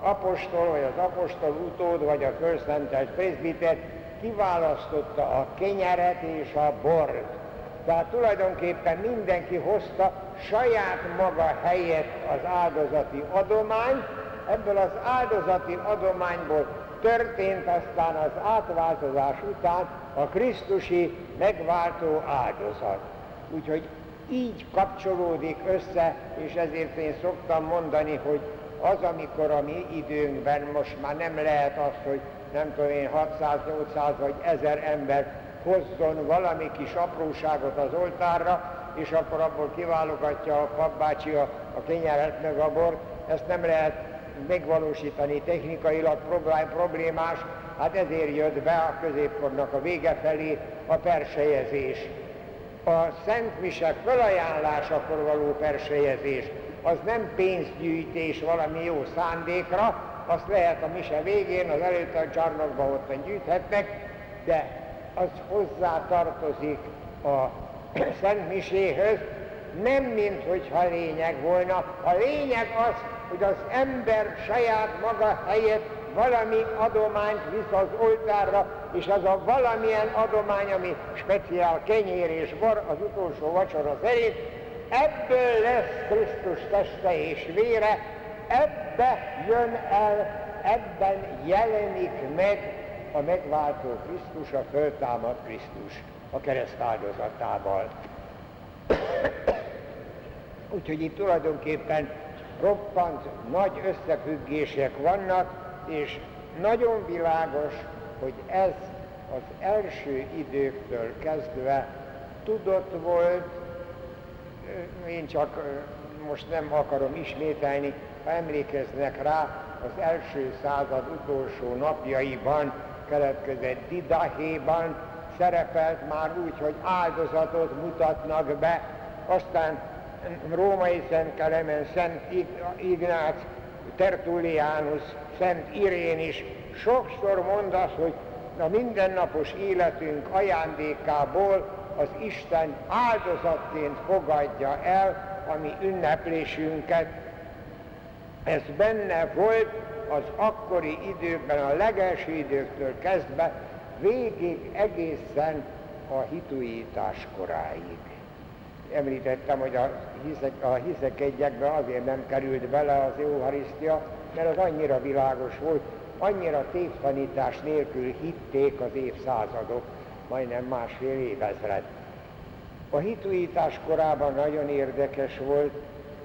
apostol, vagy az apostol utód, vagy a fölszentelt prezbiter kiválasztotta a kenyeret és a bort. Tehát tulajdonképpen mindenki hozta saját maga helyett az áldozati adományt, ebből az áldozati adományból történt aztán az átváltozás után a Krisztusi megváltó áldozat. Úgyhogy így kapcsolódik össze, és ezért én szoktam mondani, hogy az, amikor a mi időnkben most már nem lehet az, hogy nem tudom én 600-800 vagy 1000 ember hozzon valami kis apróságot az oltárra, és akkor abból kiválogatja a papbácsi a, a kenyeret meg a bort, ezt nem lehet megvalósítani technikailag problémás, hát ezért jött be a középkornak a vége felé a persejezés. A Szent Mise felajánlásakor való persejezés, az nem pénzgyűjtés valami jó szándékra, azt lehet a mise végén, az előtte a csarnokban ott gyűjthetnek, de az hozzá tartozik a Szent Miséhöz, nem mint hogyha lényeg volna. A lényeg az, hogy az ember saját maga helyett valami adományt visz az oltárra, és az a valamilyen adomány, ami speciál kenyér és bor az utolsó vacsora szerint, ebből lesz Krisztus teste és vére, ebbe jön el, ebben jelenik meg a megváltó Krisztus, a föltámad Krisztus a kereszt áldozatával. Úgyhogy itt tulajdonképpen roppant nagy összefüggések vannak, és nagyon világos, hogy ez az első időktől kezdve tudott volt, én csak most nem akarom ismételni, ha emlékeznek rá, az első század utolsó napjaiban keletkezett Didahéban szerepelt már úgy, hogy áldozatot mutatnak be, aztán római Szent Kelemen, Szent Ignác, Tertullianus, Szent Irén is sokszor mond az, hogy a mindennapos életünk ajándékából az Isten áldozatként fogadja el a mi ünneplésünket. Ez benne volt az akkori időkben, a legelső időktől kezdve, végig egészen a hituítás koráig említettem, hogy a, hiszek, a hiszek egyekbe azért nem került bele az Eucharisztia, mert az annyira világos volt, annyira tévtanítás nélkül hitték az évszázadok, majdnem másfél évezred. A hituítás korában nagyon érdekes volt,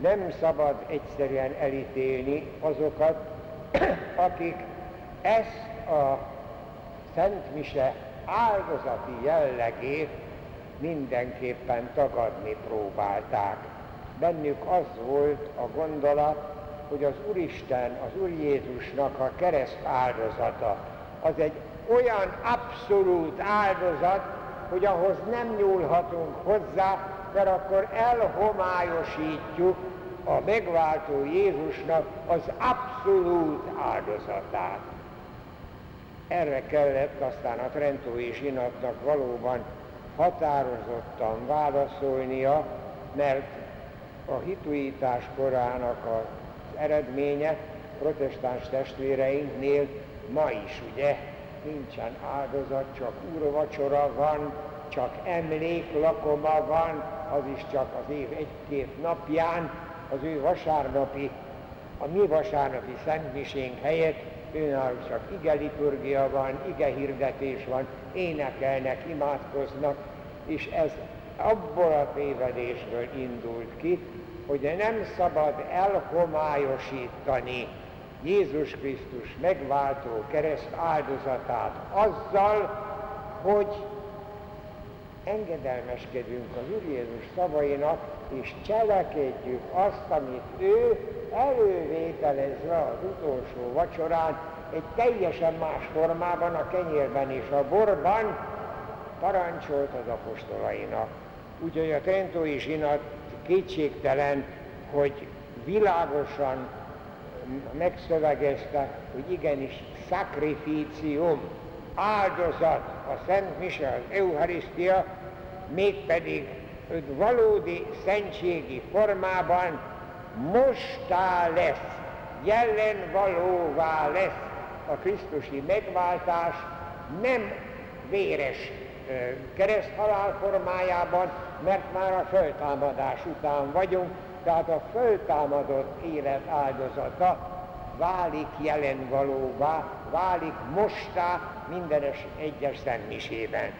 nem szabad egyszerűen elítélni azokat, akik ezt a Szent Mise áldozati jellegét mindenképpen tagadni próbálták. Bennük az volt a gondolat, hogy az Úristen, az Úr Jézusnak a kereszt áldozata, az egy olyan abszolút áldozat, hogy ahhoz nem nyúlhatunk hozzá, mert akkor elhomályosítjuk a megváltó Jézusnak az abszolút áldozatát. Erre kellett aztán a Trentói zsinatnak valóban határozottan válaszolnia, mert a hituítás korának az eredménye protestáns testvéreinknél ma is, ugye, nincsen áldozat, csak úrvacsora van, csak emléklakoma van, az is csak az év egy-két napján, az ő vasárnapi, a mi vasárnapi szentmisénk helyett őnáluk csak ige liturgia van, ige hirdetés van, énekelnek, imádkoznak, és ez abból a tévedésből indult ki, hogy nem szabad elhomályosítani Jézus Krisztus megváltó kereszt áldozatát azzal, hogy engedelmeskedünk az Úr Jézus szavainak, és cselekedjük azt, amit ő elővételezve az utolsó vacsorán, egy teljesen más formában, a kenyérben és a borban parancsolt az apostolainak. Úgyhogy a Trentói zsinat kétségtelen, hogy világosan megszövegezte, hogy igenis szakrifícium, áldozat, a Szent Mise, az Eucharisztia, mégpedig őt valódi szentségi formában mostá lesz jelen valóvá lesz a Krisztusi megváltás, nem véres kereszthalál formájában, mert már a föltámadás után vagyunk, tehát a föltámadott élet áldozata válik jelen valóvá, válik mostá minden egyes szentmisében.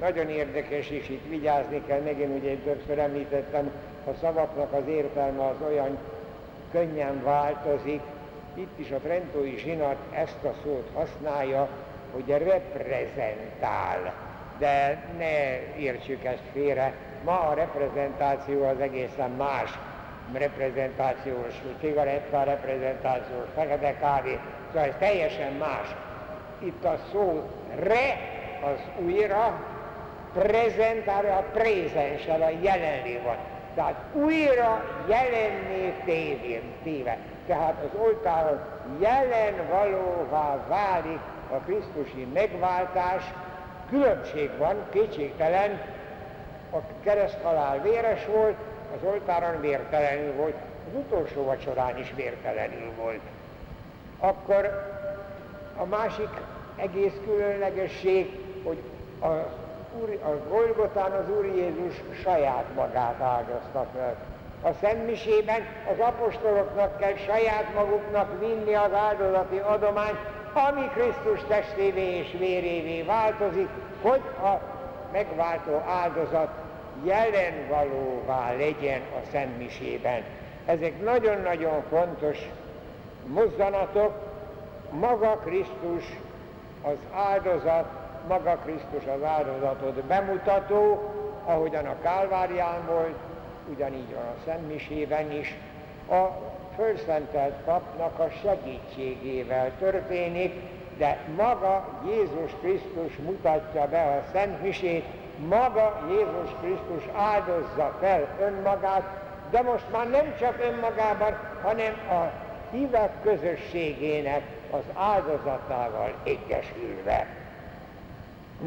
Nagyon érdekes, és itt vigyázni kell, megint ugye többször említettem, a szavaknak az értelme az olyan könnyen változik, itt is a Trentói zsinat ezt a szót használja, hogy reprezentál. De ne értsük ezt félre, ma a reprezentáció az egészen más. Reprezentációs cigaretta, reprezentációs fekete kávé, szóval ez teljesen más. Itt a szó re az újra, prezentálja a prézenssel, a jelenlé van. Tehát újra jelenné tévén, téve. Tehát az oltáron jelen valóvá válik a Krisztusi megváltás, különbség van, kétségtelen, a kereszthalál véres volt, az oltáron vértelenül volt, az utolsó vacsorán is vértelenül volt. Akkor a másik egész különlegesség, hogy a, úr, a Golgotán az Úr Jézus saját magát áldozta fel. A Szentmisében az apostoloknak kell saját maguknak vinni az áldozati adományt, ami Krisztus testévé és vérévé változik, hogy a megváltó áldozat jelen valóvá legyen a Szentmisében. Ezek nagyon-nagyon fontos mozzanatok, maga Krisztus az áldozat, maga Krisztus az áldozatot bemutató, ahogyan a Kálvárián volt, ugyanígy van a Szentmisében is, a fölszentelt papnak a segítségével történik, de maga Jézus Krisztus mutatja be a Szent Misét, maga Jézus Krisztus áldozza fel önmagát, de most már nem csak önmagában, hanem a hívek közösségének az áldozatával egyesülve.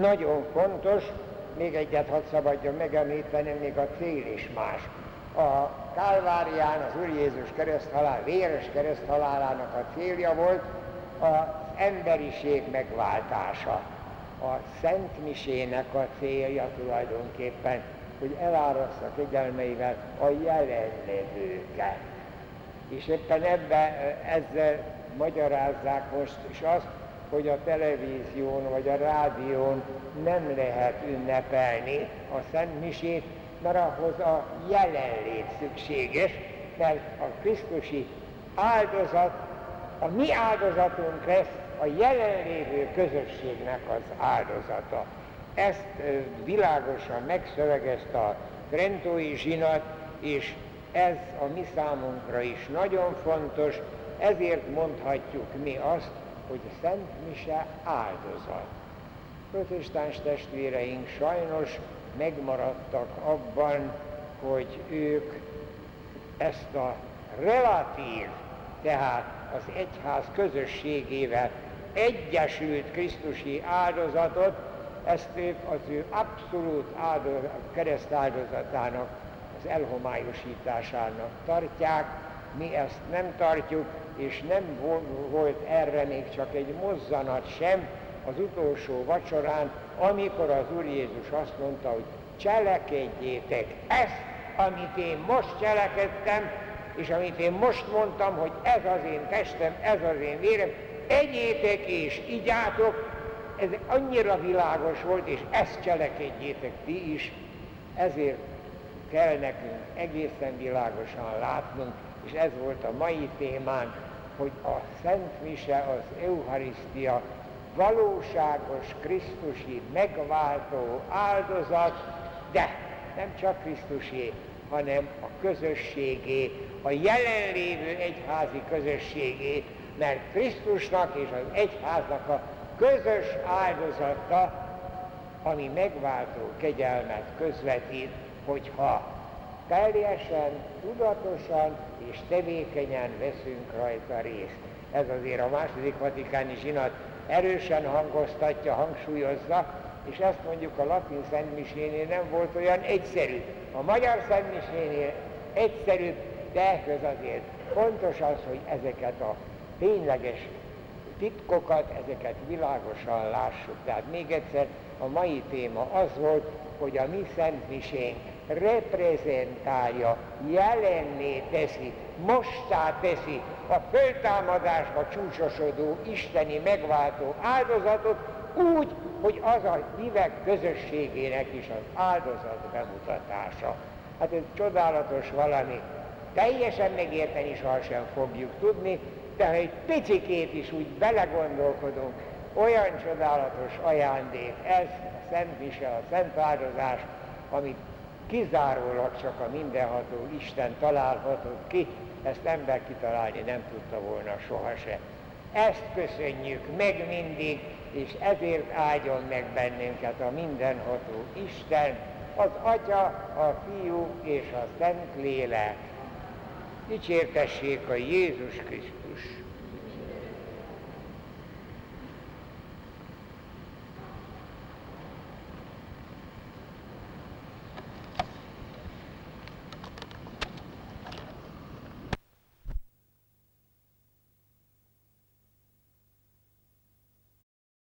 Nagyon fontos, még egyet hadd szabadjon megemlíteni, még a cél is más. A Kálvárián az Úr Jézus kereszthalál, véres kereszthalálának a célja volt az emberiség megváltása. A Szent Misének a célja tulajdonképpen, hogy eláraszta kegyelmeivel a jelenlevőket. És éppen ebbe ezzel magyarázzák most is azt, hogy a televízión vagy a rádión nem lehet ünnepelni a Szent Misét, mert ahhoz a jelenlét szükséges, mert a Krisztusi áldozat, a mi áldozatunk lesz a jelenlévő közösségnek az áldozata. Ezt világosan megszövegezte a Trentói zsinat, és ez a mi számunkra is nagyon fontos, ezért mondhatjuk mi azt, hogy a Szent Mise áldozat. Protestáns testvéreink sajnos megmaradtak abban, hogy ők ezt a relatív, tehát az egyház közösségével egyesült Krisztusi áldozatot, ezt ők az ő abszolút áldozat, keresztáldozatának, az elhomályosításának tartják, mi ezt nem tartjuk, és nem volt erre még csak egy mozzanat sem az utolsó vacsorán, amikor az Úr Jézus azt mondta, hogy cselekedjétek ezt, amit én most cselekedtem, és amit én most mondtam, hogy ez az én testem, ez az én vérem, egyétek és igyátok, ez annyira világos volt, és ezt cselekedjétek ti is, ezért kell nekünk egészen világosan látnunk, és ez volt a mai témánk, hogy a Szent Mise, az Eucharisztia valóságos Krisztusi megváltó áldozat, de nem csak Krisztusé, hanem a közösségé, a jelenlévő egyházi közösségé, mert Krisztusnak és az egyháznak a közös áldozata, ami megváltó kegyelmet közvetít, hogyha teljesen, tudatosan és tevékenyen veszünk rajta részt. Ez azért a második vatikáni zsinat erősen hangoztatja, hangsúlyozza, és ezt mondjuk a latin szentmisénél nem volt olyan egyszerű. A magyar szentmisénél egyszerűbb, de köz azért fontos az, hogy ezeket a tényleges titkokat, ezeket világosan lássuk. Tehát még egyszer, a mai téma az volt, hogy a mi szentmisénk reprezentálja, jelenné teszi, mostá teszi a föltámadásba csúcsosodó isteni megváltó áldozatot úgy, hogy az a hívek közösségének is az áldozat bemutatása. Hát ez csodálatos valami. Teljesen megérteni sohasem fogjuk tudni, de ha egy picikét is úgy belegondolkodunk, olyan csodálatos ajándék ez, a Szent Mise, a Szent Áldozás, amit kizárólag csak a mindenható Isten találhatott ki, ezt ember kitalálni nem tudta volna sohasem. Ezt köszönjük meg mindig, és ezért áldjon meg bennünket a mindenható Isten, az Atya, a Fiú és a Szent Lélek. Dicsértessék a Jézus Krisztus!